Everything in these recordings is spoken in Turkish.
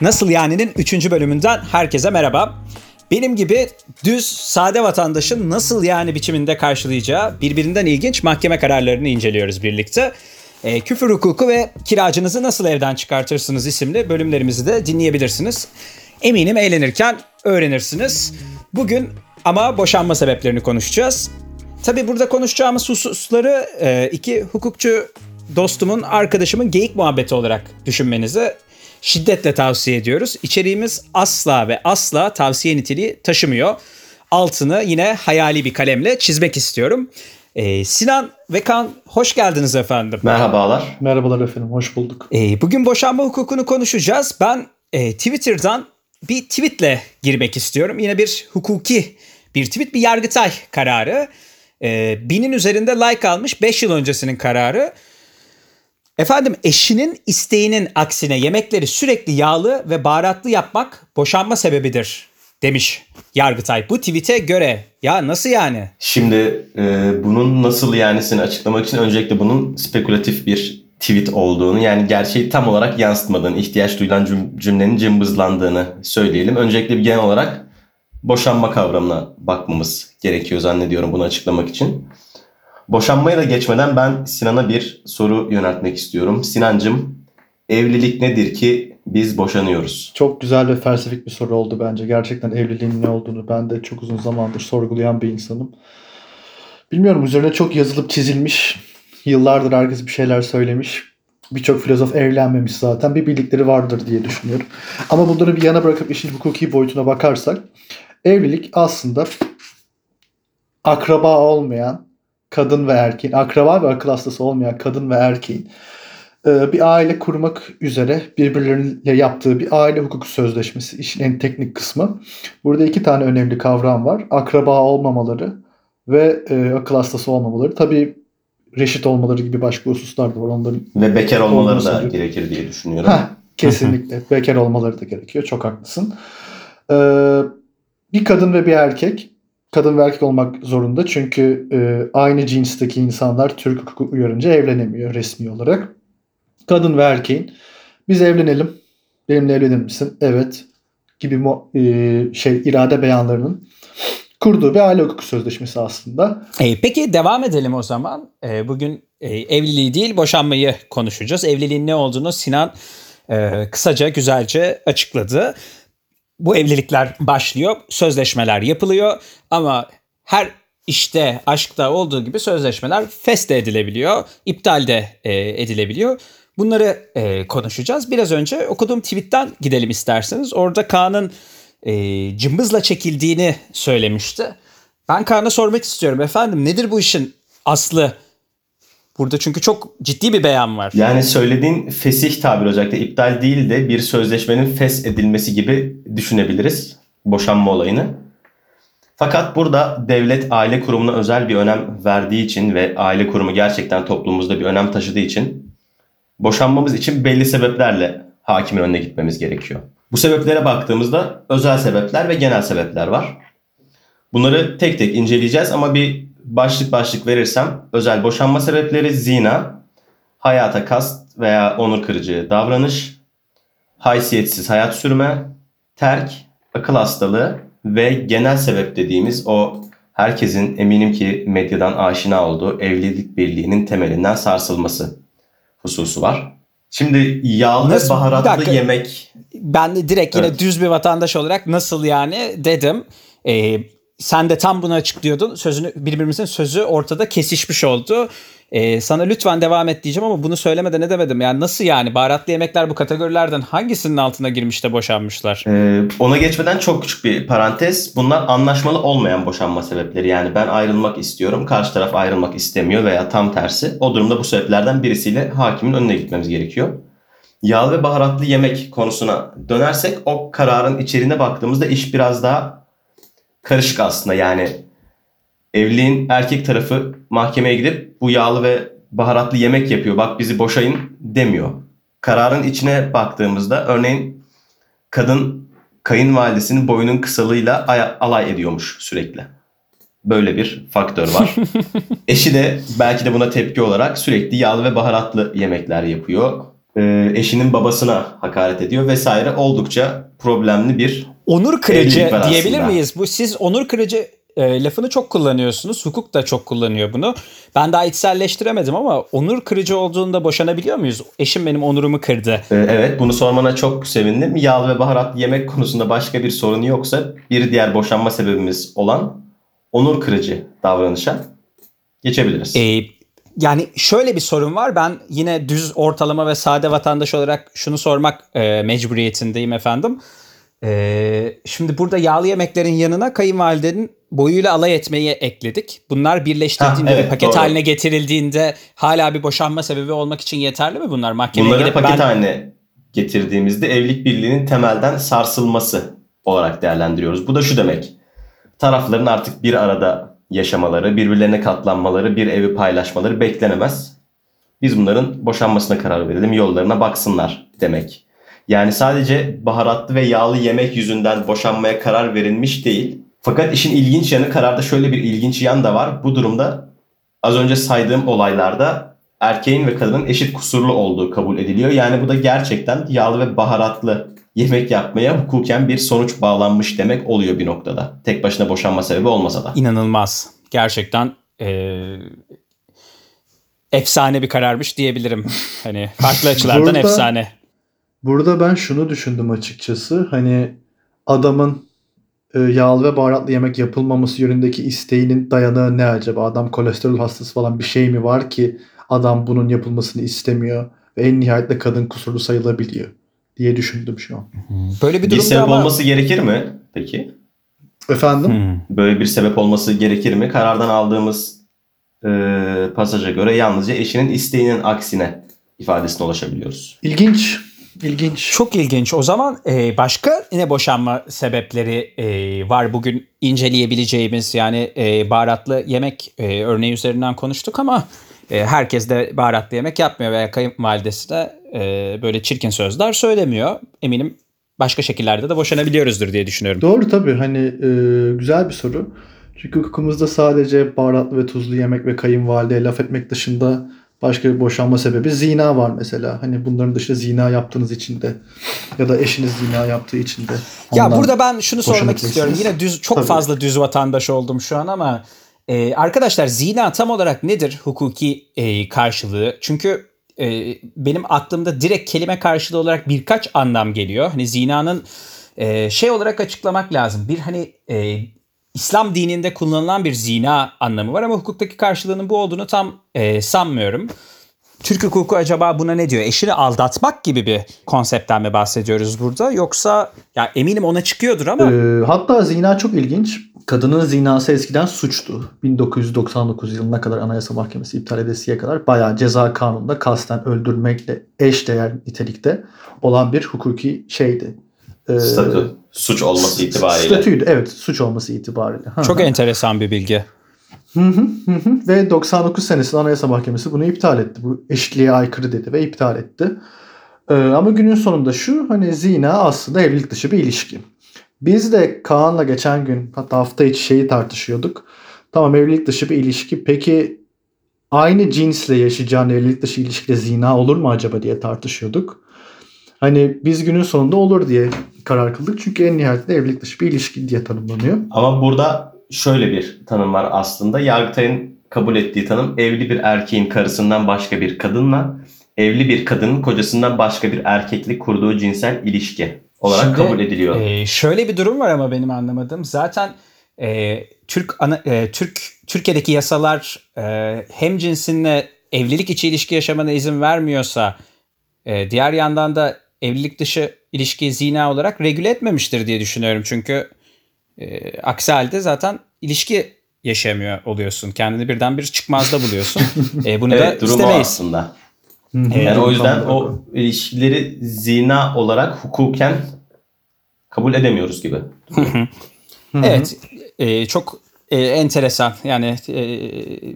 Nasıl Yani'nin 3. bölümünden herkese merhaba. Benim gibi düz sade vatandaşın nasıl yani biçiminde karşılayacağı birbirinden ilginç mahkeme kararlarını inceliyoruz birlikte. E, küfür hukuku ve kiracınızı nasıl evden çıkartırsınız isimli bölümlerimizi de dinleyebilirsiniz. Eminim eğlenirken öğrenirsiniz. Bugün ama boşanma sebeplerini konuşacağız. Tabi burada konuşacağımız hususları e, iki hukukçu dostumun, arkadaşımın geyik muhabbeti olarak düşünmenizi şiddetle tavsiye ediyoruz. İçeriğimiz asla ve asla tavsiye niteliği taşımıyor. Altını yine hayali bir kalemle çizmek istiyorum. Ee, Sinan ve Kan hoş geldiniz efendim. Merhabalar. Merhabalar efendim, hoş bulduk. Ee, bugün boşanma hukukunu konuşacağız. Ben e, Twitter'dan bir tweetle girmek istiyorum. Yine bir hukuki bir tweet, bir yargıtay kararı. Ee, binin üzerinde like almış 5 yıl öncesinin kararı. Efendim eşinin isteğinin aksine yemekleri sürekli yağlı ve baharatlı yapmak boşanma sebebidir demiş Yargıtay. Bu tweet'e göre ya nasıl yani? Şimdi e, bunun nasıl yanisini açıklamak için öncelikle bunun spekülatif bir tweet olduğunu yani gerçeği tam olarak yansıtmadığını, ihtiyaç duyulan cümlenin cımbızlandığını söyleyelim. Öncelikle bir genel olarak boşanma kavramına bakmamız gerekiyor zannediyorum bunu açıklamak için. Boşanmaya da geçmeden ben Sinan'a bir soru yöneltmek istiyorum. Sinancım, evlilik nedir ki biz boşanıyoruz? Çok güzel ve felsefik bir soru oldu bence. Gerçekten evliliğin ne olduğunu ben de çok uzun zamandır sorgulayan bir insanım. Bilmiyorum üzerine çok yazılıp çizilmiş. Yıllardır herkes bir şeyler söylemiş. Birçok filozof evlenmemiş zaten. Bir bildikleri vardır diye düşünüyorum. Ama bunları bir yana bırakıp işin hukuki boyutuna bakarsak evlilik aslında akraba olmayan kadın ve erkeğin, akraba ve akıl hastası olmayan kadın ve erkeğin e, bir aile kurmak üzere birbirleriyle yaptığı bir aile hukuku sözleşmesi işin en teknik kısmı. Burada iki tane önemli kavram var. Akraba olmamaları ve e, akıl hastası olmamaları. Tabii reşit olmaları gibi başka hususlar da var. Onların ve bekar olmaları da gibi. gerekir diye düşünüyorum. Heh, kesinlikle. bekar olmaları da gerekiyor. Çok haklısın. Ee, bir kadın ve bir erkek kadın ve erkek olmak zorunda. Çünkü e, aynı cinsteki insanlar Türk hukuku uyarınca evlenemiyor resmi olarak. Kadın ve erkeğin biz evlenelim. Benimle evlenir misin? Evet. Gibi e, şey irade beyanlarının kurduğu bir aile hukuku sözleşmesi aslında. E, peki devam edelim o zaman. E, bugün e, evliliği değil boşanmayı konuşacağız. Evliliğin ne olduğunu Sinan e, kısaca güzelce açıkladı bu evlilikler başlıyor, sözleşmeler yapılıyor ama her işte aşkta olduğu gibi sözleşmeler feste edilebiliyor, iptal de e, edilebiliyor. Bunları e, konuşacağız. Biraz önce okuduğum tweetten gidelim isterseniz. Orada Kaan'ın e, cımbızla çekildiğini söylemişti. Ben Kaan'a sormak istiyorum. Efendim nedir bu işin aslı? Burada çünkü çok ciddi bir beyan var. Yani söylediğin fesih tabir özellikle iptal değil de bir sözleşmenin fes edilmesi gibi düşünebiliriz boşanma olayını. Fakat burada devlet aile kurumuna özel bir önem verdiği için ve aile kurumu gerçekten toplumumuzda bir önem taşıdığı için boşanmamız için belli sebeplerle hakimin önüne gitmemiz gerekiyor. Bu sebeplere baktığımızda özel sebepler ve genel sebepler var. Bunları tek tek inceleyeceğiz ama bir başlık başlık verirsem özel boşanma sebepleri zina, hayata kast veya onur kırıcı davranış, haysiyetsiz hayat sürme, terk, akıl hastalığı ve genel sebep dediğimiz o herkesin eminim ki medyadan aşina olduğu evlilik birliğinin temelinden sarsılması hususu var. Şimdi yağlı nasıl, baharatlı yemek. Ben de direkt yine evet. düz bir vatandaş olarak nasıl yani dedim. Ee, sen de tam bunu açıklıyordun. Sözünü birbirimizin sözü ortada kesişmiş oldu. Ee, sana lütfen devam et diyeceğim ama bunu söylemeden ne demedim. Yani nasıl yani baharatlı yemekler bu kategorilerden hangisinin altına girmiş de boşanmışlar? Ee, ona geçmeden çok küçük bir parantez. Bunlar anlaşmalı olmayan boşanma sebepleri. Yani ben ayrılmak istiyorum, karşı taraf ayrılmak istemiyor veya tam tersi. O durumda bu sebeplerden birisiyle hakimin önüne gitmemiz gerekiyor. Yağ ve baharatlı yemek konusuna dönersek o kararın içeriğine baktığımızda iş biraz daha karışık aslında yani evliliğin erkek tarafı mahkemeye gidip bu yağlı ve baharatlı yemek yapıyor bak bizi boşayın demiyor. Kararın içine baktığımızda örneğin kadın kayınvalidesinin boyunun kısalığıyla alay ediyormuş sürekli. Böyle bir faktör var. Eşi de belki de buna tepki olarak sürekli yağlı ve baharatlı yemekler yapıyor. e, eşinin babasına hakaret ediyor vesaire oldukça problemli bir Onur kırıcı diyebilir miyiz? Bu siz onur kırıcı e, lafını çok kullanıyorsunuz. Hukuk da çok kullanıyor bunu. Ben daha içselleştiremedim ama onur kırıcı olduğunda boşanabiliyor muyuz? Eşim benim onurumu kırdı. Ee, Evet bunu sormana çok sevindim. Yağlı ve baharat yemek konusunda başka bir sorun yoksa bir diğer boşanma sebebimiz olan onur kırıcı davranışa geçebiliriz. E, yani şöyle bir sorun var. Ben yine düz ortalama ve sade vatandaş olarak şunu sormak e, mecburiyetindeyim efendim. E, şimdi burada yağlı yemeklerin yanına kayınvalidenin boyuyla alay etmeyi ekledik. Bunlar birleştirildiğinde Ha, evet, bir paket doğru. haline getirildiğinde hala bir boşanma sebebi olmak için yeterli mi bunlar? Mahkemeye Bunları gidip paket ben haline getirdiğimizde evlilik birliğinin temelden sarsılması olarak değerlendiriyoruz. Bu da şu demek. Tarafların artık bir arada yaşamaları, birbirlerine katlanmaları, bir evi paylaşmaları beklenemez. Biz bunların boşanmasına karar verelim, yollarına baksınlar demek. Yani sadece baharatlı ve yağlı yemek yüzünden boşanmaya karar verilmiş değil. Fakat işin ilginç yanı kararda şöyle bir ilginç yan da var. Bu durumda az önce saydığım olaylarda erkeğin ve kadının eşit kusurlu olduğu kabul ediliyor. Yani bu da gerçekten yağlı ve baharatlı yemek yapmaya hukuken bir sonuç bağlanmış demek oluyor bir noktada. Tek başına boşanma sebebi olmasa da. inanılmaz. Gerçekten e, efsane bir kararmış diyebilirim. Hani farklı açılardan Burada- efsane. Burada ben şunu düşündüm açıkçası. Hani adamın e, yağlı ve baharatlı yemek yapılmaması yönündeki isteğinin dayanağı ne acaba? Adam kolesterol hastası falan bir şey mi var ki adam bunun yapılmasını istemiyor ve en nihayetinde kadın kusurlu sayılabiliyor diye düşündüm şu an. Böyle bir Bir durumda sebep ama... olması gerekir mi peki? Efendim? Hmm. Böyle bir sebep olması gerekir mi? Karardan aldığımız e, pasaja göre yalnızca eşinin isteğinin aksine ifadesine ulaşabiliyoruz. İlginç. İlginç. Çok ilginç. O zaman e, başka yine boşanma sebepleri e, var bugün inceleyebileceğimiz. Yani e, baharatlı yemek e, örneği üzerinden konuştuk ama e, herkes de baharatlı yemek yapmıyor veya kayınvalidesi de e, böyle çirkin sözler söylemiyor. Eminim başka şekillerde de boşanabiliyoruzdur diye düşünüyorum. Doğru tabii hani e, güzel bir soru. Çünkü hukukumuzda sadece baharatlı ve tuzlu yemek ve kayınvalideye laf etmek dışında başka bir boşanma sebebi zina var mesela. Hani bunların dışında zina yaptığınız için de ya da eşiniz zina yaptığı için de. Ya burada ben şunu sormak istiyorum. Yine düz çok Tabii. fazla düz vatandaş oldum şu an ama e, arkadaşlar zina tam olarak nedir hukuki e, karşılığı? Çünkü e, benim aklımda direkt kelime karşılığı olarak birkaç anlam geliyor. Hani zinanın e, şey olarak açıklamak lazım. Bir hani e, İslam dininde kullanılan bir zina anlamı var ama hukuktaki karşılığının bu olduğunu tam e, sanmıyorum. Türk hukuku acaba buna ne diyor? Eşini aldatmak gibi bir konseptten mi bahsediyoruz burada? Yoksa ya eminim ona çıkıyordur ama Ee, hatta zina çok ilginç. Kadının zinası eskiden suçtu. 1999 yılına kadar Anayasa Mahkemesi iptal edesiye kadar bayağı ceza kanununda kasten öldürmekle eşdeğer nitelikte olan bir hukuki şeydi. Ee, Statü, suç olması itibariyle. Statüydü evet suç olması itibariyle. Çok enteresan bir bilgi. Hı hı, hı hı. Ve 99 senesinde Anayasa Mahkemesi bunu iptal etti. Bu eşitliğe aykırı dedi ve iptal etti. Ee, ama günün sonunda şu hani zina aslında evlilik dışı bir ilişki. Biz de Kaan'la geçen gün hatta hafta içi şeyi tartışıyorduk. Tamam evlilik dışı bir ilişki. Peki aynı cinsle yaşayacağın evlilik dışı ilişkide zina olur mu acaba diye tartışıyorduk. Hani biz günün sonunda olur diye karar kıldık. Çünkü en nihayetinde evlilik dışı bir ilişki diye tanımlanıyor. Ama burada şöyle bir tanım var aslında. Yargıtay'ın kabul ettiği tanım evli bir erkeğin karısından başka bir kadınla evli bir kadının kocasından başka bir erkekle kurduğu cinsel ilişki olarak Şimdi, kabul ediliyor. Ee, şöyle bir durum var ama benim anlamadığım. Zaten e, Türk ana, e, Türk Türkiye'deki yasalar e, hem cinsinle evlilik içi ilişki yaşamana izin vermiyorsa e, diğer yandan da evlilik dışı ilişkiyi zina olarak regüle etmemiştir diye düşünüyorum. Çünkü e, aksi halde zaten ilişki yaşamıyor oluyorsun. Kendini birden bir çıkmazda buluyorsun. E, bunu evet da istemeyiz. aslında. Yani o yüzden o ilişkileri zina olarak hukuken kabul edemiyoruz gibi. Evet, e, çok e, enteresan. Yani e,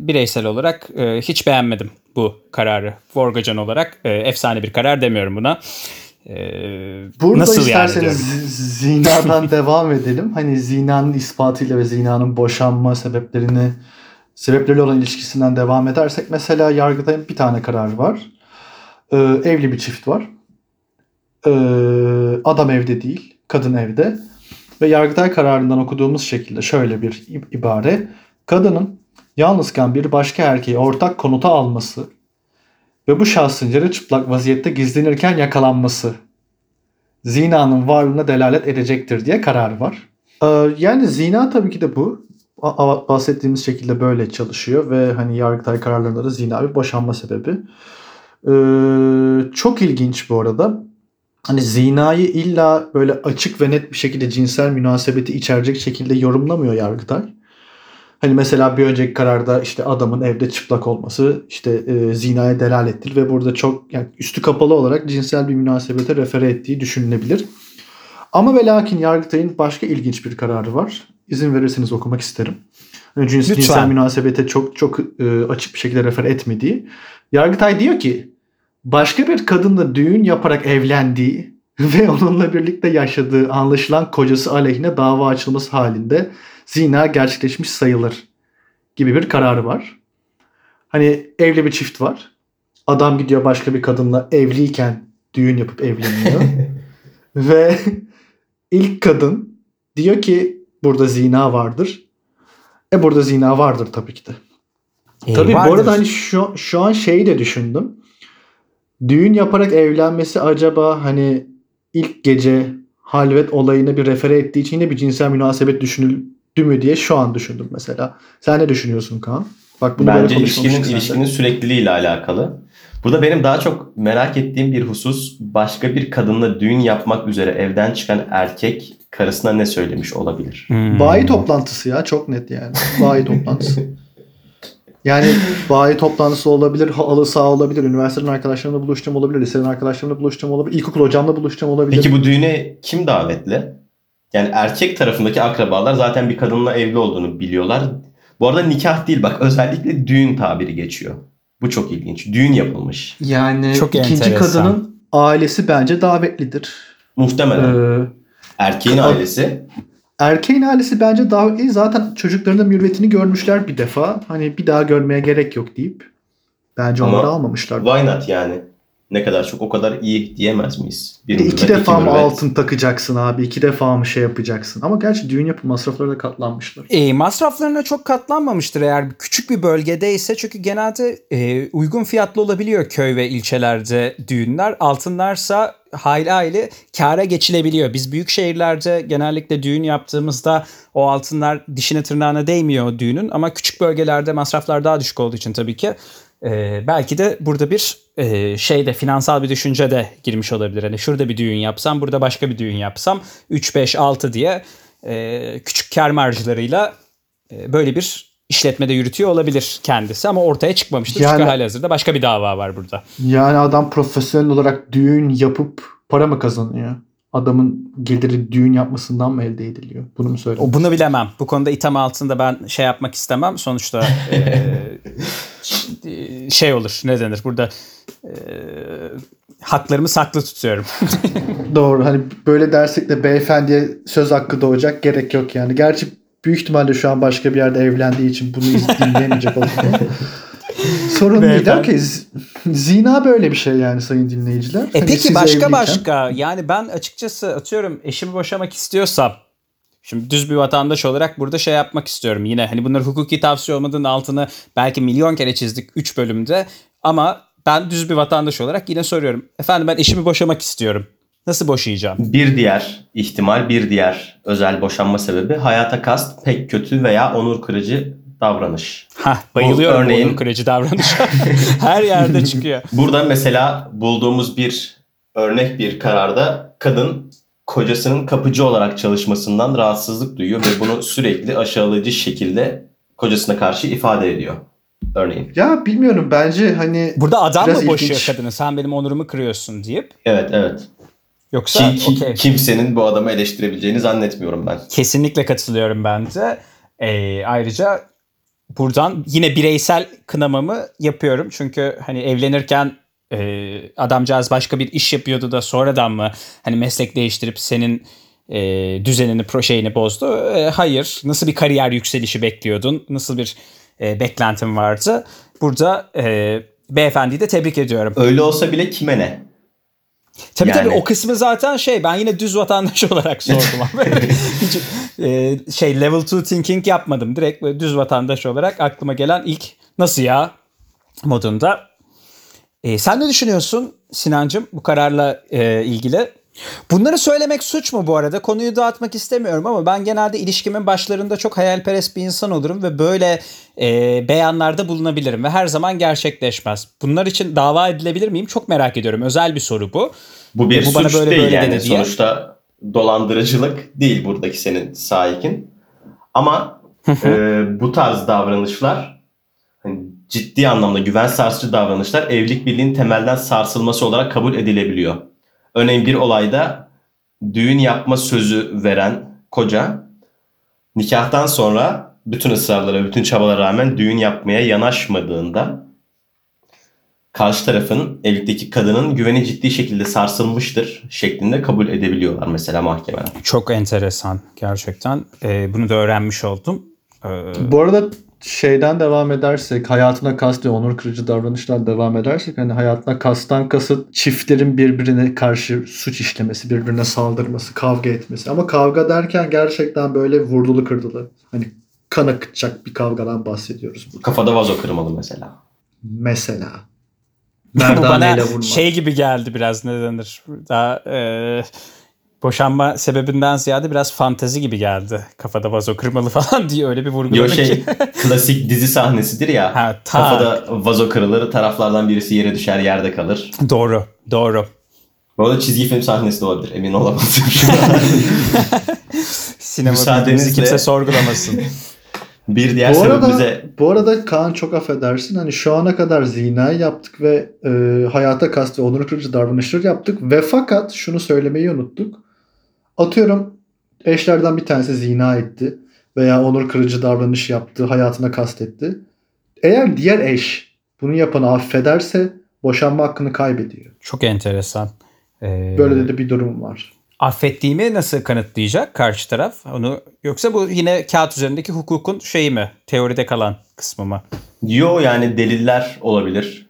bireysel olarak e, hiç beğenmedim bu kararı. Vorgacan olarak e, efsane bir karar demiyorum buna. Burada nasıl yani isterseniz z- zinadan devam edelim. Hani zinanın ispatıyla ve zinanın boşanma sebeplerini sebepleriyle olan ilişkisinden devam edersek mesela Yargıtay'ın bir tane kararı var. Ee, evli bir çift var. Ee, adam evde değil, kadın evde. Ve Yargıtay kararından okuduğumuz şekilde şöyle bir ibare. Kadının yalnızken bir başka erkeği ortak konuta alması ve bu şahsın yarı çıplak vaziyette gizlenirken yakalanması zinanın varlığına delalet edecektir diye karar var. Ee, yani zina tabii ki de bu. Bahsettiğimiz şekilde böyle çalışıyor ve hani Yargıtay kararlarında da zina bir boşanma sebebi. Ee, çok ilginç bu arada. Hani zinayı illa böyle açık ve net bir şekilde cinsel münasebeti içerecek şekilde yorumlamıyor Yargıtay. Hani mesela bir önceki kararda işte adamın evde çıplak olması işte e, zinaya delalettir ve burada çok yani üstü kapalı olarak cinsel bir münasebete refere ettiği düşünülebilir. Ama ve lakin Yargıtay'ın başka ilginç bir kararı var. İzin verirseniz okumak isterim. Yani cins, cinsel münasebete çok çok e, açık bir şekilde refer etmediği. Yargıtay diyor ki başka bir kadınla düğün yaparak evlendiği ve onunla birlikte yaşadığı anlaşılan kocası aleyhine dava açılması halinde zina gerçekleşmiş sayılır gibi bir kararı var. Hani evli bir çift var. Adam gidiyor başka bir kadınla evliyken düğün yapıp evleniyor. Ve ilk kadın diyor ki burada zina vardır. E burada zina vardır tabii ki de. E, tabii vardır. bu arada hani şu, şu an şeyi de düşündüm. Düğün yaparak evlenmesi acaba hani ilk gece halvet olayına bir refere ettiği için yine bir cinsel münasebet düşünül dü mü diye şu an düşündüm mesela. Sen ne düşünüyorsun Kaan? Bak bunu Bence ilişkinin, ilişkinin sürekliliğiyle alakalı. Burada benim daha çok merak ettiğim bir husus başka bir kadınla düğün yapmak üzere evden çıkan erkek karısına ne söylemiş olabilir? Hmm. Bayi toplantısı ya çok net yani. Bayi toplantısı. Yani bayi toplantısı olabilir, halı saha olabilir, üniversiteden arkadaşlarımla buluşacağım olabilir, liseden arkadaşlarımla buluşacağım olabilir, ilkokul hocamla buluşacağım olabilir. Peki bu düğüne kim davetli? Yani erkek tarafındaki akrabalar zaten bir kadınla evli olduğunu biliyorlar. Bu arada nikah değil bak özellikle düğün tabiri geçiyor. Bu çok ilginç. Düğün yapılmış. Yani çok ikinci enteresan. kadının ailesi bence davetlidir. Muhtemelen. Ee, Erkeğin ailesi. Erkeğin ailesi bence davetli. Zaten çocuklarının mürvetini görmüşler bir defa. Hani bir daha görmeye gerek yok deyip. Bence Ama onları almamışlar. Why not yani? Ne kadar çok o kadar iyi diyemez miyiz? Bir e iki defa mı altın takacaksın abi? iki defa mı şey yapacaksın? Ama gerçi düğün yapı masraflarına katlanmışlar. E, masraflarına çok katlanmamıştır eğer küçük bir bölgedeyse. Çünkü genelde e, uygun fiyatlı olabiliyor köy ve ilçelerde düğünler. Altınlarsa hayli hayli kâra geçilebiliyor. Biz büyük şehirlerde genellikle düğün yaptığımızda o altınlar dişine tırnağına değmiyor düğünün. Ama küçük bölgelerde masraflar daha düşük olduğu için tabii ki ee, belki de burada bir e, şeyde finansal bir düşünce de girmiş olabilir. Hani şurada bir düğün yapsam, burada başka bir düğün yapsam 3 5 6 diye e, küçük kar marjlarıyla e, böyle bir işletmede yürütüyor olabilir kendisi ama ortaya çıkmamıştır. Yani, Çünkü halihazırda başka bir dava var burada. Yani adam profesyonel olarak düğün yapıp para mı kazanıyor? Adamın geliri düğün yapmasından mı elde ediliyor? Bunu mu söylüyorsun? Bunu bilemem. Bu konuda itham altında ben şey yapmak istemem. Sonuçta e, şey olur ne denir burada e, haklarımı saklı tutuyorum. Doğru hani böyle dersek de beyefendiye söz hakkı doğacak gerek yok yani. Gerçi büyük ihtimalle şu an başka bir yerde evlendiği için bunu dinleyemeyecek oldu. Sorun Beyefendi. değil. Okay. Zina böyle bir şey yani sayın dinleyiciler. E hani peki başka evliyken... başka yani ben açıkçası atıyorum eşimi boşamak istiyorsam Şimdi düz bir vatandaş olarak burada şey yapmak istiyorum. Yine hani bunlar hukuki tavsiye olmadığının altını belki milyon kere çizdik 3 bölümde. Ama ben düz bir vatandaş olarak yine soruyorum. Efendim ben eşimi boşamak istiyorum. Nasıl boşayacağım? Bir diğer ihtimal, bir diğer özel boşanma sebebi hayata kast pek kötü veya onur kırıcı davranış. Ha, bayılıyorum Bu örneğin... onur kırıcı davranış. Her yerde çıkıyor. Burada mesela bulduğumuz bir örnek bir kararda kadın kocasının kapıcı olarak çalışmasından rahatsızlık duyuyor ve bunu sürekli aşağılayıcı şekilde kocasına karşı ifade ediyor. Örneğin. Ya bilmiyorum bence hani Burada adam mı boşuyor ilginç. kadını sen benim onurumu kırıyorsun deyip? Evet evet. Yoksa ki, ki, okay. kimsenin bu adamı eleştirebileceğini zannetmiyorum ben. Kesinlikle katılıyorum ben de. Ee, ayrıca buradan yine bireysel kınamamı yapıyorum. Çünkü hani evlenirken e, adamcağız başka bir iş yapıyordu da sonradan mı hani meslek değiştirip senin e, düzenini, pro şeyini bozdu? E, hayır. Nasıl bir kariyer yükselişi bekliyordun? Nasıl bir e, beklentin vardı? Burada e, beyefendiyi de tebrik ediyorum. Öyle olsa bile kime ne? Tabii Yani- tabii o kısmı zaten şey ben yine düz vatandaş olarak sordum ama hiç e, şey level 2 thinking yapmadım. Direkt düz vatandaş olarak aklıma gelen ilk nasıl ya modunda. E, sen ne düşünüyorsun Sinancım bu kararla e, ilgili? Bunları söylemek suç mu bu arada? Konuyu dağıtmak istemiyorum ama ben genelde ilişkimin başlarında çok hayalperest bir insan olurum ve böyle e, beyanlarda bulunabilirim ve her zaman gerçekleşmez. Bunlar için dava edilebilir miyim? Çok merak ediyorum. Özel bir soru bu. Bu bir Bu bana suç böyle değil böyle yani dedi diye. sonuçta dolandırıcılık değil buradaki senin sahikin. Ama e, bu tarz davranışlar ciddi anlamda güven sarsıcı davranışlar evlilik birliğinin temelden sarsılması olarak kabul edilebiliyor. Örneğin bir olayda düğün yapma sözü veren koca nikahtan sonra bütün ısrarlara, bütün çabalara rağmen düğün yapmaya yanaşmadığında karşı tarafın evlilikteki kadının güveni ciddi şekilde sarsılmıştır şeklinde kabul edebiliyorlar mesela mahkemeler. Çok enteresan gerçekten. E, bunu da öğrenmiş oldum. E, Bu arada şeyden devam edersek hayatına kast ve onur kırıcı davranışlar devam edersek hani hayatına kastan kasıt çiftlerin birbirine karşı suç işlemesi, birbirine saldırması, kavga etmesi. Ama kavga derken gerçekten böyle vurdulu kırdılı. Hani kan akıtacak bir kavgadan bahsediyoruz burada. Kafada vazo kırmalı mesela. Mesela. bu bana şey gibi geldi biraz ne denir. Daha e, boşanma sebebinden ziyade biraz fantezi gibi geldi. Kafada vazo kırmalı falan diye öyle bir Yo vurguladı şey ki. klasik dizi sahnesidir ya. Ha, tak. kafada vazo kırılır, taraflardan birisi yere düşer, yerde kalır. Doğru, doğru. Bu arada çizgi film sahnesi de olabilir. Emin olamazsın. Sinema bilgimizi kimse sorgulamasın. bir diğer Bu arada, sebebimize bu arada Kaan çok affedersin. Hani şu ana kadar zinayı yaptık ve e, hayata kast ve onur kırıcı davranışlar yaptık. Ve fakat şunu söylemeyi unuttuk. Atıyorum eşlerden bir tanesi zina etti veya onur kırıcı davranış yaptı, hayatına kastetti. Eğer diğer eş bunu yapanı affederse boşanma hakkını kaybediyor. Çok enteresan. Ee, Böyle de bir durum var. affettiğimi nasıl kanıtlayacak karşı taraf? Onu yoksa bu yine kağıt üzerindeki hukukun şeyi mi? Teoride kalan kısmı mı? yo yani deliller olabilir.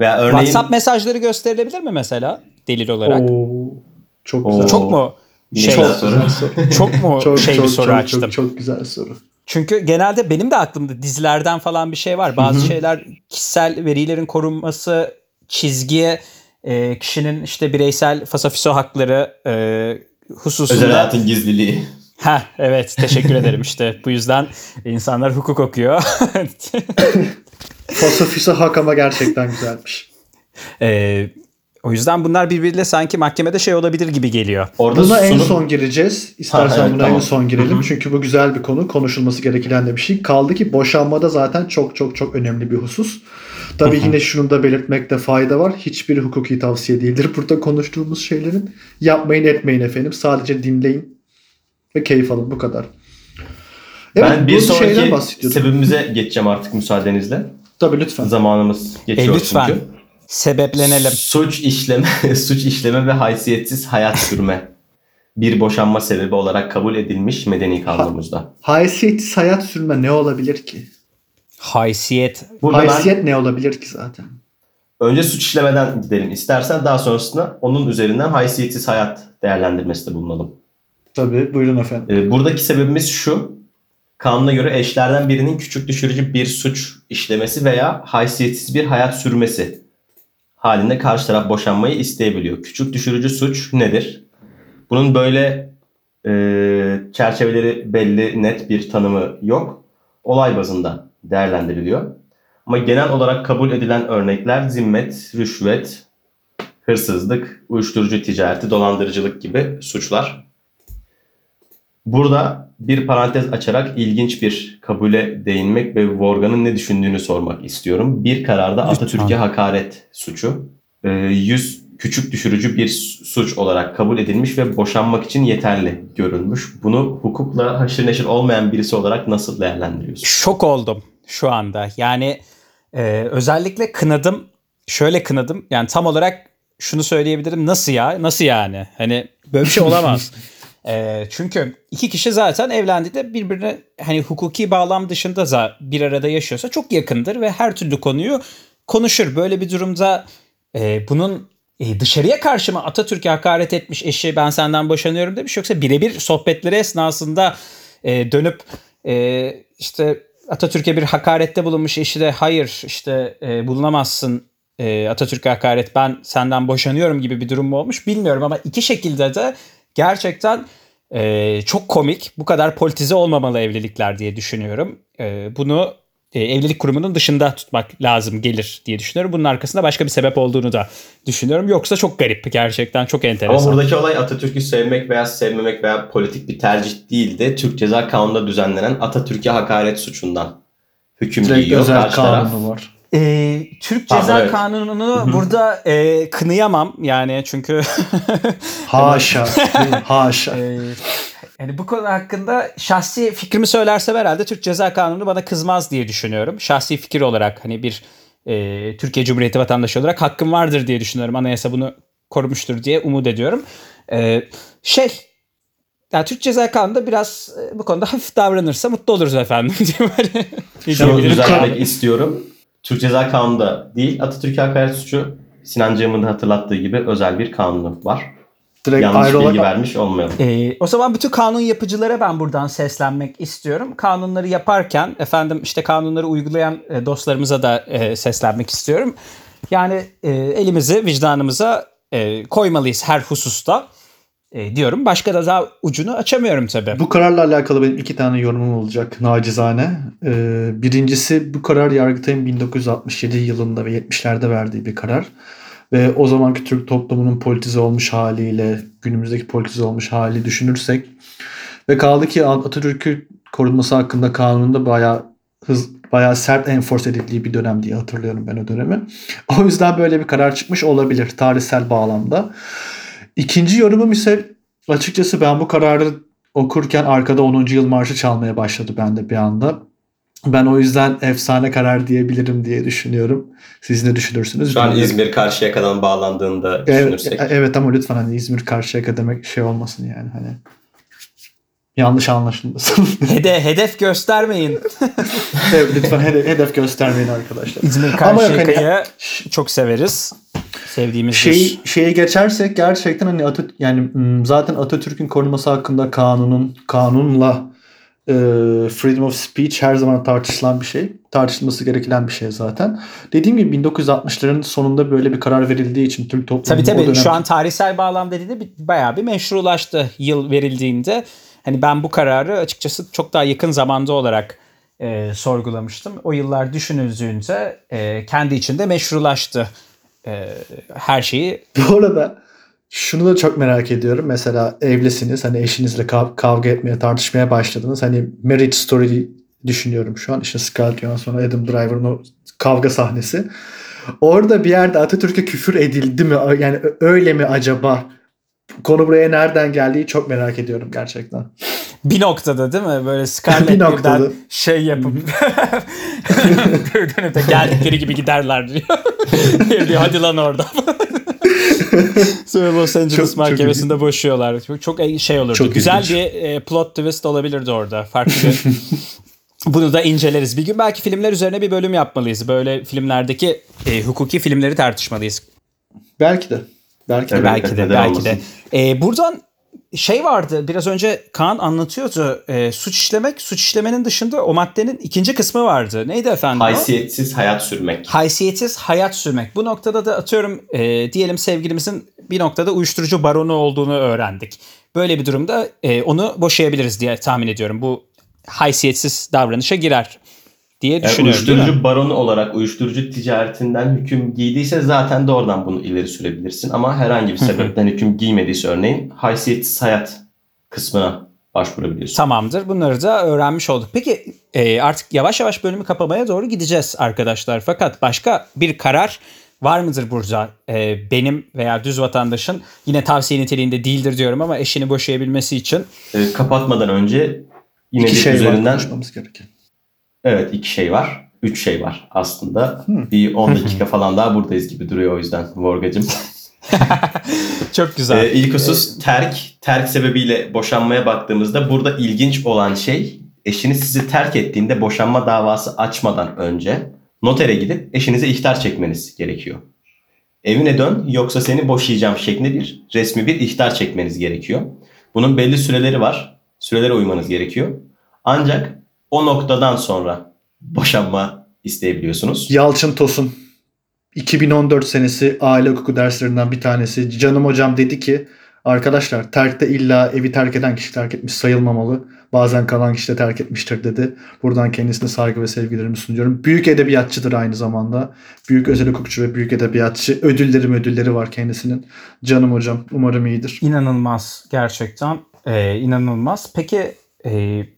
Veya örneğin WhatsApp mesajları gösterilebilir mi mesela delil olarak? Oo, çok Oo. güzel. Çok mu şey güzel soru. soru. çok mu çok, şey çok, bir soru çok, açtım? Çok, çok güzel soru. Çünkü genelde benim de aklımda dizilerden falan bir şey var. Bazı şeyler kişisel verilerin korunması, çizgiye, e, kişinin işte bireysel fasafiso hakları e, hususunda. özel hayatın gizliliği. Ha evet teşekkür ederim işte bu yüzden insanlar hukuk okuyor. Fasafisi hak ama gerçekten güzelmiş. E, o yüzden bunlar birbiriyle sanki mahkemede şey olabilir gibi geliyor. Orada Buna en sunum- son gireceğiz. İstersen Ha, evet, buna tamam. en son girelim. Çünkü bu güzel bir konu. Konuşulması gereken de bir şey. Kaldı ki boşanmada zaten çok çok çok önemli bir husus. Tabii yine şunu da belirtmekte fayda var. Hiçbir hukuki tavsiye değildir. Burada konuştuğumuz şeylerin yapmayın etmeyin efendim. Sadece dinleyin ve keyif alın. Bu kadar. Evet, ben bir bu sonraki sebebimize geçeceğim artık müsaadenizle. Tabii lütfen. Zamanımız geçiyor E, lütfen. çünkü. Sebeplenelim. Suç işleme, suç işleme ve haysiyetsiz hayat sürme bir boşanma sebebi olarak kabul edilmiş medeni kanunumuzda. Haysiyetsiz hayat sürme ne olabilir ki? Haysiyet. Burada ben Haysiyet ne olabilir ki zaten? önce suç işlemeden gidelim istersen daha sonrasında onun üzerinden haysiyetsiz hayat değerlendirmesinde bulunalım. Tabii buyurun efendim. Ee, buradaki sebebimiz şu. Kanuna göre eşlerden birinin küçük düşürücü bir suç işlemesi veya haysiyetsiz bir hayat sürmesi halinde karşı taraf boşanmayı isteyebiliyor. Küçük düşürücü suç nedir? Bunun böyle e, çerçeveleri belli, net bir tanımı yok. Olay bazında değerlendiriliyor. Ama genel olarak kabul edilen örnekler zimmet, rüşvet, hırsızlık, uyuşturucu ticareti, dolandırıcılık gibi suçlar. Burada bir parantez açarak ilginç bir kabule değinmek ve Vorgan'ın ne düşündüğünü sormak istiyorum. Bir kararda. Atatürk'e hakaret suçu e, yüz küçük düşürücü bir suç olarak kabul edilmiş ve boşanmak için yeterli görülmüş. Bunu hukukla haşır neşir olmayan birisi olarak nasıl değerlendiriyorsun? Şok oldum şu anda. Yani e, özellikle kınadım. Şöyle kınadım. Yani tam olarak şunu söyleyebilirim. Nasıl ya? Nasıl yani? Hani böyle bir şey olamaz. E, çünkü iki kişi zaten evlendiğinde birbirine hani hukuki bağlam dışında za- bir arada yaşıyorsa çok yakındır ve her türlü konuyu konuşur. Böyle bir durumda e, bunun e, dışarıya karşı mı Atatürk'e hakaret etmiş eşi ben senden boşanıyorum demiş yoksa birebir sohbetleri esnasında e, dönüp e, işte Atatürk'e bir hakarette bulunmuş eşi de hayır işte e, bulunamazsın e, Atatürk'e hakaret ben senden boşanıyorum gibi bir durum mu olmuş bilmiyorum ama iki şekilde de gerçekten e, çok komik bu kadar politize olmamalı evlilikler diye düşünüyorum. E, bunu e, evlilik kurumunun dışında tutmak lazım gelir diye düşünüyorum. Bunun arkasında başka bir sebep olduğunu da düşünüyorum. Yoksa çok garip gerçekten çok enteresan. Ama buradaki olay Atatürk'ü sevmek veya sevmemek veya politik bir tercih değil de Türk Ceza Kanunu'nda düzenlenen Atatürk'e hakaret suçundan hüküm Direkt giyiyor özel karşı taraf. var. Ee, Türk Pardon, Ceza evet. Kanunu'nu burada e, kınıyamam yani çünkü Haşa. haşa. e, yani bu konu hakkında şahsi fikrimi söylersem herhalde Türk Ceza Kanunu bana kızmaz diye düşünüyorum. Şahsi fikir olarak hani bir e, Türkiye Cumhuriyeti vatandaşı olarak hakkım vardır diye düşünüyorum. Anayasa bunu korumuştur diye umut ediyorum. E, şey yani Türk Ceza Kanunu'nda biraz e, bu konuda hafif davranırsa mutlu oluruz efendim diye böyle Şunu düzeltmek istiyorum. Türk Ceza Kanunu'nda değil Atatürk'e hakaret suçu Sinancığımın da hatırlattığı gibi özel bir kanunu var. Direkt Yanlış ayrı bilgi olarak vermiş olmayalım. Ee, o zaman bütün kanun yapıcılara ben buradan seslenmek istiyorum. Kanunları yaparken efendim işte kanunları uygulayan e, dostlarımıza da e, seslenmek istiyorum. Yani e, elimizi vicdanımıza e, koymalıyız her hususta e, diyorum. Başka da daha ucunu açamıyorum tabii. Bu kararla alakalı benim iki tane yorumum olacak nacizane. Ee, birincisi bu karar Yargıtay'ın 1967 yılında ve 70'lerde verdiği bir karar. Ve o zamanki Türk toplumunun politize olmuş haliyle günümüzdeki politize olmuş hali düşünürsek ve kaldı ki Atatürk'ü korunması hakkında kanununda bayağı hız bayağı sert enforce edildiği bir dönem diye hatırlıyorum ben o dönemi. O yüzden böyle bir karar çıkmış olabilir tarihsel bağlamda. İkinci yorumum ise açıkçası ben bu kararı okurken arkada 10. yıl marşı çalmaya başladı bende bir anda. Ben o yüzden efsane karar diyebilirim diye düşünüyorum. Siz ne düşünürsünüz? Şu an. İzmir Karşıyaka'dan bağlandığında Evet, düşünürsek. evet ama lütfen hani İzmir Karşıyaka demek şey olmasın yani hani. Yanlış anlaşılmasın. Hede, hedef göstermeyin. evet, lütfen hedef, hedef göstermeyin arkadaşlar. İzmir Ama yok hani- Karşıyaka'yı çok severiz. Sevdiğimiz şey şeye geçersek gerçekten hani Atat yani m, zaten Atatürk'ün korunması hakkında kanunun kanunla e, freedom of speech her zaman tartışılan bir şey. Tartışılması gereken bir şey zaten. Dediğim gibi 1960'ların sonunda böyle bir karar verildiği için Türk toplumu Tabii tabii dönem şu an tarihsel bağlam dediğinde bayağı bir meşrulaştı yıl verildiğinde. Hani ben bu kararı açıkçası çok daha yakın zamanda olarak e, sorgulamıştım. O yıllar düşünüldüğünde e, kendi içinde meşrulaştı e, her şeyi. Bu arada şunu da çok merak ediyorum. Mesela evlisiniz. Hani eşinizle kav- kavga etmeye, tartışmaya başladınız. Hani marriage story düşünüyorum şu an. İşte Scarlett Johansson, Adam Driver'ın o kavga sahnesi. Orada bir yerde Atatürk'e küfür edildi mi? Yani öyle mi acaba? Konu buraya nereden geldiği çok merak ediyorum gerçekten. Bir noktada değil mi? Böyle Bir Scarlett noktada. birden şey yapıp dönüp de geldikleri gibi giderler diyor. diyor hadi lan orada. Sonra Los Angeles Çok- çok mahkemesinde boşuyorlar. Çok, çok şey olurdu. Çok Güzel ilginç. bir e, plot twist olabilirdi orada. Farklı bir Bunu da inceleriz. Bir gün belki filmler üzerine bir bölüm yapmalıyız. Böyle filmlerdeki e, hukuki filmleri tartışmalıyız. Belki de. Belki de. Belki de, belki olmasın? de. E, buradan şey vardı. Biraz önce Kaan anlatıyordu. E, suç işlemek, suç işlemenin dışında o maddenin ikinci kısmı vardı. Neydi efendim? o? Haysiyetsiz hayat sürmek. Haysiyetsiz hayat sürmek. Bu noktada da atıyorum e, diyelim sevgilimizin bir noktada uyuşturucu baronu olduğunu öğrendik. Böyle bir durumda e, onu boşayabiliriz diye tahmin ediyorum. Bu haysiyetsiz davranışa girer diye Yani düşünüyorum. uyuşturucu baronu olarak uyuşturucu ticaretinden hüküm giydiyse zaten doğrudan bunu ileri sürebilirsin. Ama herhangi bir sebepten hüküm giymediyse örneğin haysiyetsiz hayat kısmına başvurabiliyorsun. Tamamdır. Bunları da öğrenmiş olduk. Peki e, artık yavaş yavaş bölümü kapamaya doğru gideceğiz arkadaşlar. Fakat başka bir karar var mıdır burada? E, benim veya düz vatandaşın yine tavsiye niteliğinde değildir diyorum ama eşini boşayabilmesi için Ee, kapatmadan önce yine İki bir şey üzerinden konuşmamız gereken. Evet iki şey var. Üç şey var aslında. Hmm. Bir 10 dakika falan daha buradayız gibi duruyor o yüzden Vorgacım. çok güzel. Ee, ilk husus terk. Terk sebebiyle boşanmaya baktığımızda burada ilginç olan şey eşiniz sizi terk ettiğinde boşanma davası açmadan önce notere gidip eşinize ihtar çekmeniz gerekiyor. Evine dön yoksa seni boşayacağım şeklinde bir resmi bir ihtar çekmeniz gerekiyor. Bunun belli süreleri var. Sürelere uymanız gerekiyor. Ancak o noktadan sonra boşanma isteyebiliyorsunuz. Yalçın Tosun 2014 senesi aile hukuku derslerinden bir tanesi. Canım hocam dedi ki arkadaşlar terkte illa evi terk eden kişi terk etmiş sayılmamalı. Bazen kalan kişi de terk etmiştir dedi. Buradan kendisine saygı ve sevgilerimi sunuyorum. Büyük edebiyatçıdır aynı zamanda. Büyük özel hukukçu ve büyük edebiyatçı. Ödülleri ödülleri var kendisinin. Canım hocam umarım iyidir. İnanılmaz gerçekten. Ee, inanılmaz. Peki e,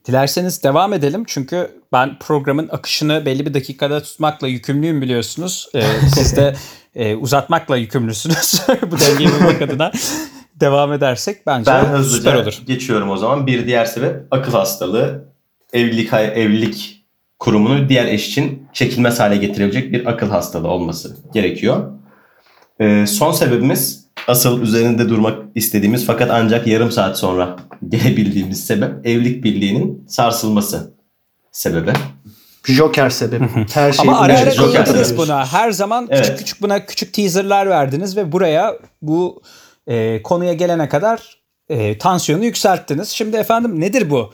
dilerseniz devam edelim. Çünkü ben programın akışını belli bir dakikada tutmakla yükümlüyüm biliyorsunuz. Ee, siz de e, uzatmakla yükümlüsünüz. Bu dengeyi bulmak adına devam edersek bence Ben süper hızlıca olur. geçiyorum o zaman. Bir diğer sebep akıl hastalığı. Evlilik evlilik kurumunu diğer eş için çekilmez hale getirebilecek bir akıl hastalığı olması gerekiyor. Ee, son sebebimiz asıl üzerinde durmak istediğimiz fakat ancak yarım saat sonra gelebildiğimiz sebep evlilik birliğinin sarsılması sebebi. Joker sebebi. Her şey Ama ara ara değindiniz buna. Her zaman Evet. küçük küçük buna küçük teaserlar verdiniz ve buraya bu e, konuya gelene kadar e, tansiyonu yükselttiniz. Şimdi efendim nedir bu?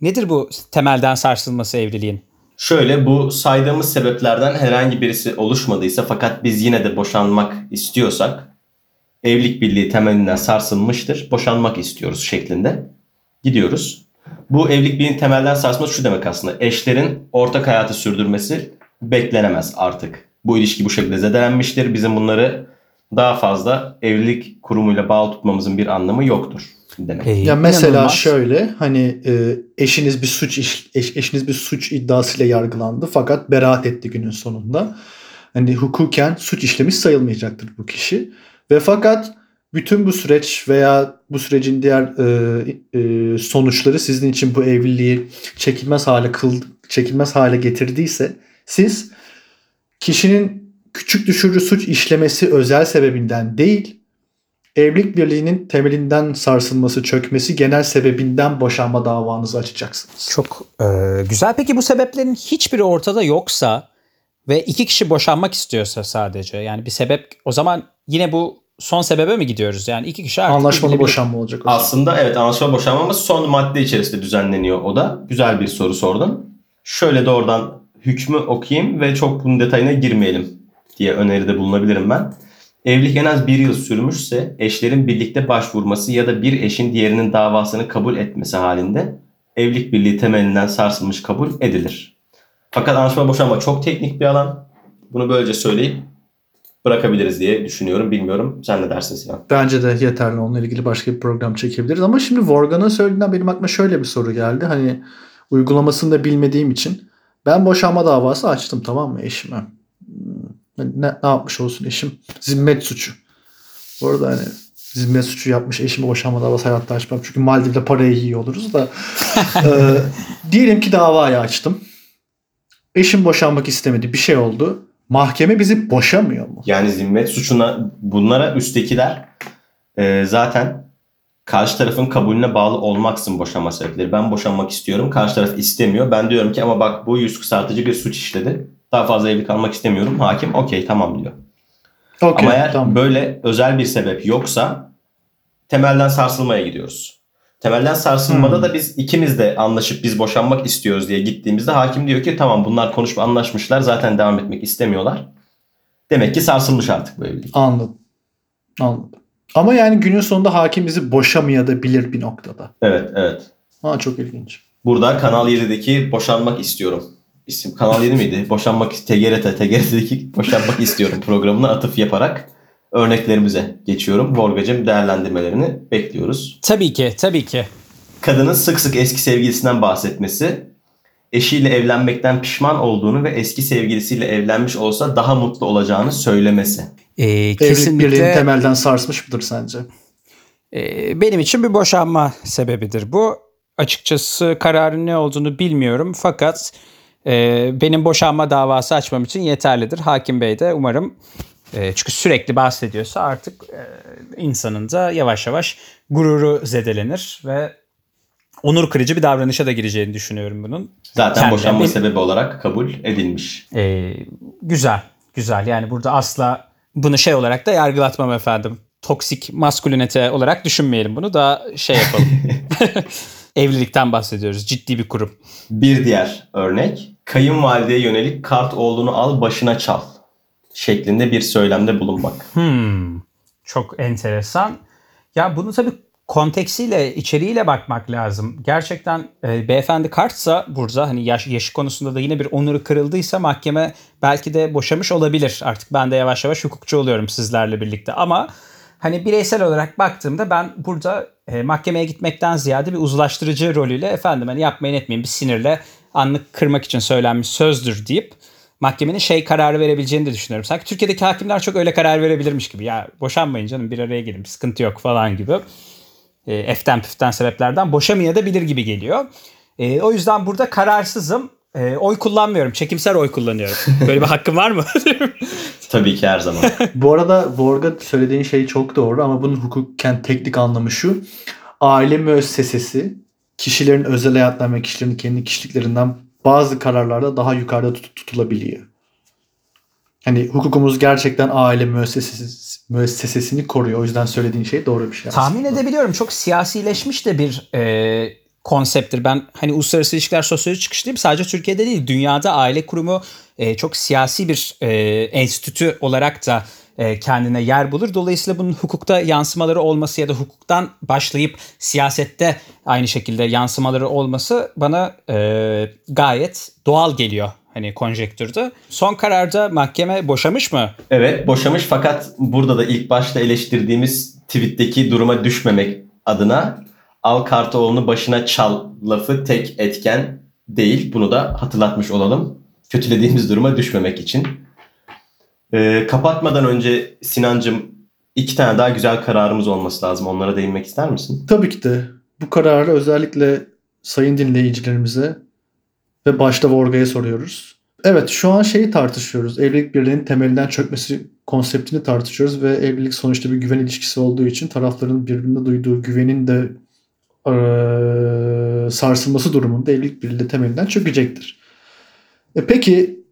Nedir bu temelden sarsılması evliliğin? Şöyle bu saydığımız sebeplerden herhangi birisi oluşmadıysa fakat biz yine de boşanmak istiyorsak evlilik birliği temelinden sarsılmıştır. Boşanmak istiyoruz şeklinde gidiyoruz. Bu evlilik birliğinin temelden sarsması şu demek aslında. Eşlerin ortak hayatı sürdürmesi beklenemez artık. Bu ilişki bu şekilde zedelenmiştir. Bizim bunları daha fazla evlilik kurumuyla bağlı tutmamızın bir anlamı yoktur demek. E, Ya mesela inanılmaz. şöyle hani e, eşiniz bir suç iş, eş- eşiniz bir suç iddiasıyla yargılandı fakat beraat etti günün sonunda. Hani hukuken suç işlemiş sayılmayacaktır bu kişi. Ve fakat bütün bu süreç veya bu sürecin diğer e, e, sonuçları sizin için bu evliliği çekilmez hale kıl çekilmez hale getirdiyse siz kişinin küçük düşürücü suç işlemesi özel sebebinden değil evlilik birliğinin temelinden sarsılması, çökmesi genel sebebinden boşanma davanızı açacaksınız. Çok e, güzel. Peki bu sebeplerin hiçbiri ortada yoksa ve iki kişi boşanmak istiyorsa sadece yani bir sebep o zaman yine bu son sebebe mi gidiyoruz? Yani iki kişi artık Anlaşmalı boşanma olacak o zaman. Aslında evet anlaşma boşanmamız son madde içerisinde düzenleniyor o da. Güzel bir soru sordun. Şöyle de oradan hükmü okuyayım ve çok bunun detayına girmeyelim diye öneride bulunabilirim ben. Evlilik en az bir yıl sürmüşse eşlerin birlikte başvurması ya da bir eşin diğerinin davasını kabul etmesi halinde evlilik birliği temelinden sarsılmış kabul edilir. Fakat anlaşma boşanma çok teknik bir alan. Bunu böylece söyleyip bırakabiliriz diye düşünüyorum. Bilmiyorum. Sen ne dersin Sinan? Bence de yeterli. Onunla ilgili başka bir program çekebiliriz. Ama şimdi Vorgan'ın söylediğinden benim aklıma şöyle bir soru geldi. Hani uygulamasını da bilmediğim için ben boşanma davası açtım tamam mı eşime. Hmm, Ne, ne yapmış olsun eşim? Zimmet suçu. Bu arada hani zimmet suçu yapmış eşime boşanma davası hayatta açmam. Çünkü Maldiv'de parayı yiyor oluruz da. Ee, diyelim ki davayı açtım. Eşim boşanmak istemedi. Bir şey oldu. Mahkeme bizi boşamıyor mu? Yani zimmet suçuna bunlara üsttekiler e, zaten karşı tarafın kabulüne bağlı olmaksın boşanma sebepleri. Ben boşanmak istiyorum. Karşı taraf istemiyor. Ben diyorum ki ama bak bu yüz kısaltıcı bir suç işledi. Daha fazla evli kalmak istemiyorum. Hakim okey tamam diyor. Okey, ama eğer tamam. böyle özel bir sebep yoksa temelden sarsılmaya gidiyoruz. Temelden sarsılmada Hmm. da biz ikimiz de anlaşıp biz boşanmak istiyoruz diye gittiğimizde hakim diyor ki tamam bunlar konuşup anlaşmışlar zaten devam etmek istemiyorlar. Demek ki sarsılmış artık bu evlilik. Anladım. Anladım. Ama yani günün sonunda hakim bizi boşamayabilir bir noktada. Evet evet. Ha çok ilginç. Burada Kanal 7'deki boşanmak istiyorum. İsim Kanal 7 miydi? Boşanmak TGRT, TGRT'deki boşanmak istiyorum programına atıf yaparak örneklerimize geçiyorum. Volgacım değerlendirmelerini bekliyoruz. Tabii ki, tabii ki. Kadının sık sık eski sevgilisinden bahsetmesi, eşiyle evlenmekten pişman olduğunu ve eski sevgilisiyle evlenmiş olsa daha mutlu olacağını söylemesi. Ee, kesinlikle temelden sarsmış mıdır sence? e, benim için bir boşanma sebebidir bu. Açıkçası kararın ne olduğunu bilmiyorum fakat e, benim boşanma davası açmam için yeterlidir. Hakim Bey de umarım e, çünkü sürekli bahsediyorsa artık e, insanın da yavaş yavaş gururu zedelenir ve onur kırıcı bir davranışa da gireceğini düşünüyorum bunun. Zaten Kendine boşanma bir- sebebi olarak kabul edilmiş. Ee, güzel, güzel. Yani burada asla bunu şey olarak da yargılatmam efendim. Toksik maskülinite olarak düşünmeyelim bunu. Daha şey yapalım. Evlilikten bahsediyoruz. Ciddi bir kurum. Bir diğer örnek kayınvalideye yönelik kart olduğunu al başına çal şeklinde bir söylemde bulunmak. Hmm, çok enteresan. Ya bunu tabii konteksiyle, içeriğiyle bakmak lazım. Gerçekten e, beyefendi kartsa burada hani yaş, yaşı konusunda da yine bir onuru kırıldıysa mahkeme belki de boşamış olabilir. Artık ben de yavaş yavaş hukukçu oluyorum sizlerle birlikte ama hani bireysel olarak baktığımda ben burada e, mahkemeye gitmekten ziyade bir uzlaştırıcı rolüyle efendim hani yapmayın etmeyin bir sinirle anlık kırmak için söylenmiş sözdür deyip mahkemenin şey kararı verebileceğini de düşünüyorum. Sanki Türkiye'deki hakimler çok öyle karar verebilirmiş gibi. Ya boşanmayın canım bir araya gelin bir sıkıntı yok falan gibi. E, eften püften sebeplerden boşamaya da bilir gibi geliyor. E, o yüzden burada kararsızım. E, oy kullanmıyorum. Çekimser oy kullanıyorum. Böyle bir hakkım var mı? Tabii ki her zaman. Bu arada Vorga söylediğin şey çok doğru ama bunun hukuken teknik anlamı şu. Aile müessesesi kişilerin özel hayatlarından ve kişilerin kendi kişiliklerinden bazı kararlarda daha yukarıda tut- tutulabiliyor. Hani hukukumuz gerçekten aile müessesesi, müessesesini koruyor. O yüzden söylediğin şey doğru bir şey. Tahmin aslında. edebiliyorum. Çok siyasileşmiş de bir e, konsepttir. Ben hani uluslararası ilişkiler sosyoloji çıkışlıyım. Sadece Türkiye'de değil dünyada aile kurumu e, çok siyasi bir e, enstitü olarak da e, kendine yer bulur. Dolayısıyla bunun hukukta yansımaları olması ya da hukuktan başlayıp siyasette aynı şekilde yansımaları olması bana e, gayet doğal geliyor. Hani konjektürde. Son kararda mahkeme boşamış mı? Evet boşamış fakat burada da ilk başta eleştirdiğimiz tweetteki duruma düşmemek adına al Kartoğlu'nu başına çal lafı tek etken değil. Bunu da hatırlatmış olalım. Kötülediğimiz duruma düşmemek için. Ee, kapatmadan önce Sinancım iki tane daha güzel kararımız olması lazım. Onlara değinmek ister misin? Tabii ki de bu kararı özellikle sayın dinleyicilerimize ve başta Vorga'ya soruyoruz. Evet şu an şeyi tartışıyoruz. Evlilik birliğinin temelinden çökmesi konseptini tartışıyoruz ve evlilik sonuçta bir güven ilişkisi olduğu için tarafların birbirine duyduğu güvenin de eee, sarsılması durumunda evlilik birliği de temelinden çökecektir. E peki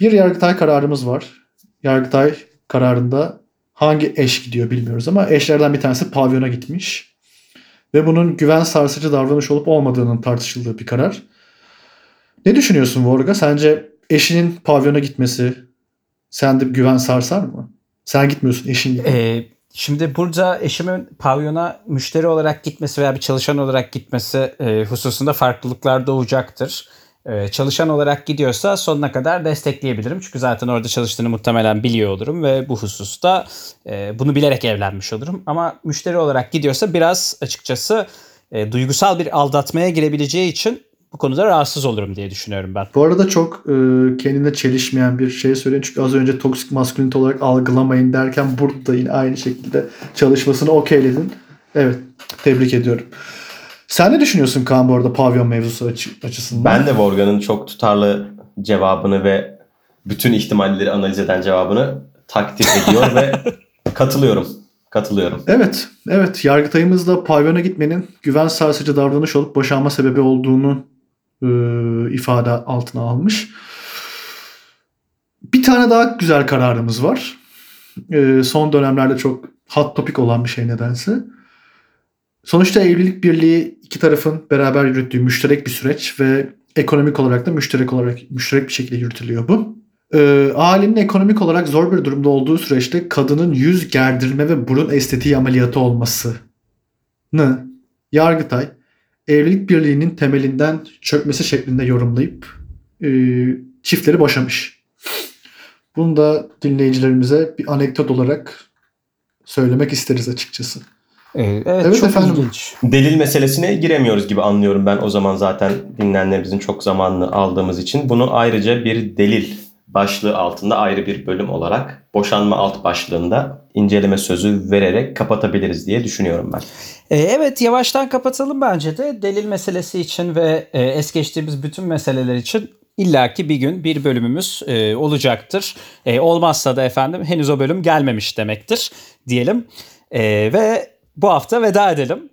bir Yargıtay kararımız var. Yargıtay kararında hangi eş gidiyor bilmiyoruz ama eşlerden bir tanesi pavyona gitmiş. Ve bunun güven sarsıcı davranış olup olmadığının tartışıldığı bir karar. Ne düşünüyorsun Vorga? Sence eşinin pavyona gitmesi sende güven sarsar mı? Sen gitmiyorsun eşin gidiyor. Ee, şimdi burada eşimin pavyona müşteri olarak gitmesi veya bir çalışan olarak gitmesi e, hususunda farklılıklar doğacaktır. E, çalışan olarak gidiyorsa sonuna kadar destekleyebilirim. Çünkü zaten orada çalıştığını muhtemelen biliyor olurum ve bu hususta e, bunu bilerek evlenmiş olurum. Ama müşteri olarak gidiyorsa biraz açıkçası e, duygusal bir aldatmaya girebileceği için bu konuda rahatsız olurum diye düşünüyorum ben. Bu arada çok e, kendine çelişmeyen bir şey söyleyeyim. Çünkü az önce toksik maskülinite olarak algılamayın derken burada da yine aynı şekilde çalışmasını okeyledin. Evet tebrik ediyorum. Sen ne düşünüyorsun Kaan bu arada pavyon mevzusu açı- açısından? Ben de Vorgan'ın çok tutarlı cevabını ve bütün ihtimalleri analiz eden cevabını takdir ediyor ve katılıyorum. Katılıyorum. Evet, evet. Yargıtayımız pavyona gitmenin güven sarsıcı davranış olup boşanma sebebi olduğunu e, ifade altına almış. Bir tane daha güzel kararımız var. E, son dönemlerde çok hot topic olan bir şey nedense. Sonuçta evlilik birliği iki tarafın beraber yürüttüğü müşterek bir süreç ve ekonomik olarak da müşterek olarak müşterek bir şekilde yürütülüyor bu. Ee, ailenin ekonomik olarak zor bir durumda olduğu süreçte kadının yüz gerdirme ve burun estetiği ameliyatı olmasını Yargıtay evlilik birliğinin temelinden çökmesi şeklinde yorumlayıp e, çiftleri boşamış. Bunu da dinleyicilerimize bir anekdot olarak söylemek isteriz açıkçası. Evet, Evet çok efendim. ilginç. Delil meselesine giremiyoruz gibi anlıyorum ben o zaman zaten dinleyenlerimizin çok zamanını aldığımız için. Bunu ayrıca bir delil başlığı altında ayrı bir bölüm olarak boşanma alt başlığında inceleme sözü vererek kapatabiliriz diye düşünüyorum ben. E, evet yavaştan kapatalım bence de delil meselesi için ve e, es geçtiğimiz bütün meseleler için illaki bir gün bir bölümümüz e, olacaktır. E, olmazsa da efendim henüz o bölüm gelmemiş demektir diyelim. E, ve bu hafta veda edelim.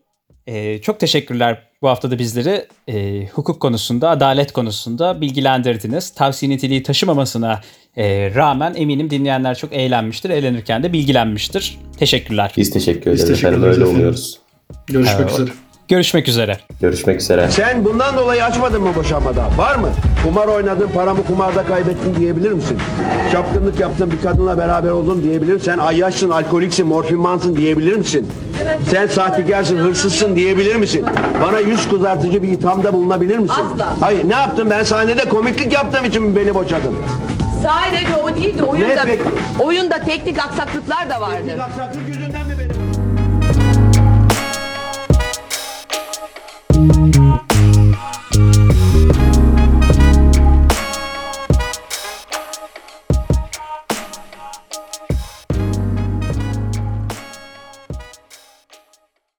E, çok teşekkürler Bu hafta da bizleri e, hukuk konusunda, adalet konusunda bilgilendirdiniz. Tavsiye niteliği taşımamasına e, rağmen eminim dinleyenler çok eğlenmiştir. Eğlenirken de bilgilenmiştir. Teşekkürler. Biz teşekkür Biz ederiz teşekkür efendim. ederiz Öyle efendim. umuyoruz. Görüşmek Evet. üzere. Görüşmek üzere. Görüşmek üzere. Sen bundan dolayı açmadın mı boşanmada? Var mı? Kumar oynadın, paramı kumarda kaybettin diyebilir misin? Çapkınlık yaptın, bir kadınla beraber oldun diyebilir misin? Sen ayyaşsın, alkoliksin, morfinmansın diyebilir misin? Sen sahtekarsın, hırsızsın diyebilir misin? Bana yüz kızartıcı bir ithamda bulunabilir misin? Asla. Hayır, ne yaptım? Ben sahnede komiklik yaptığım için beni boşadın? Sadece o değil de oyunda, peki? oyunda teknik aksaklıklar da vardı. Aksaklık yüzünden mi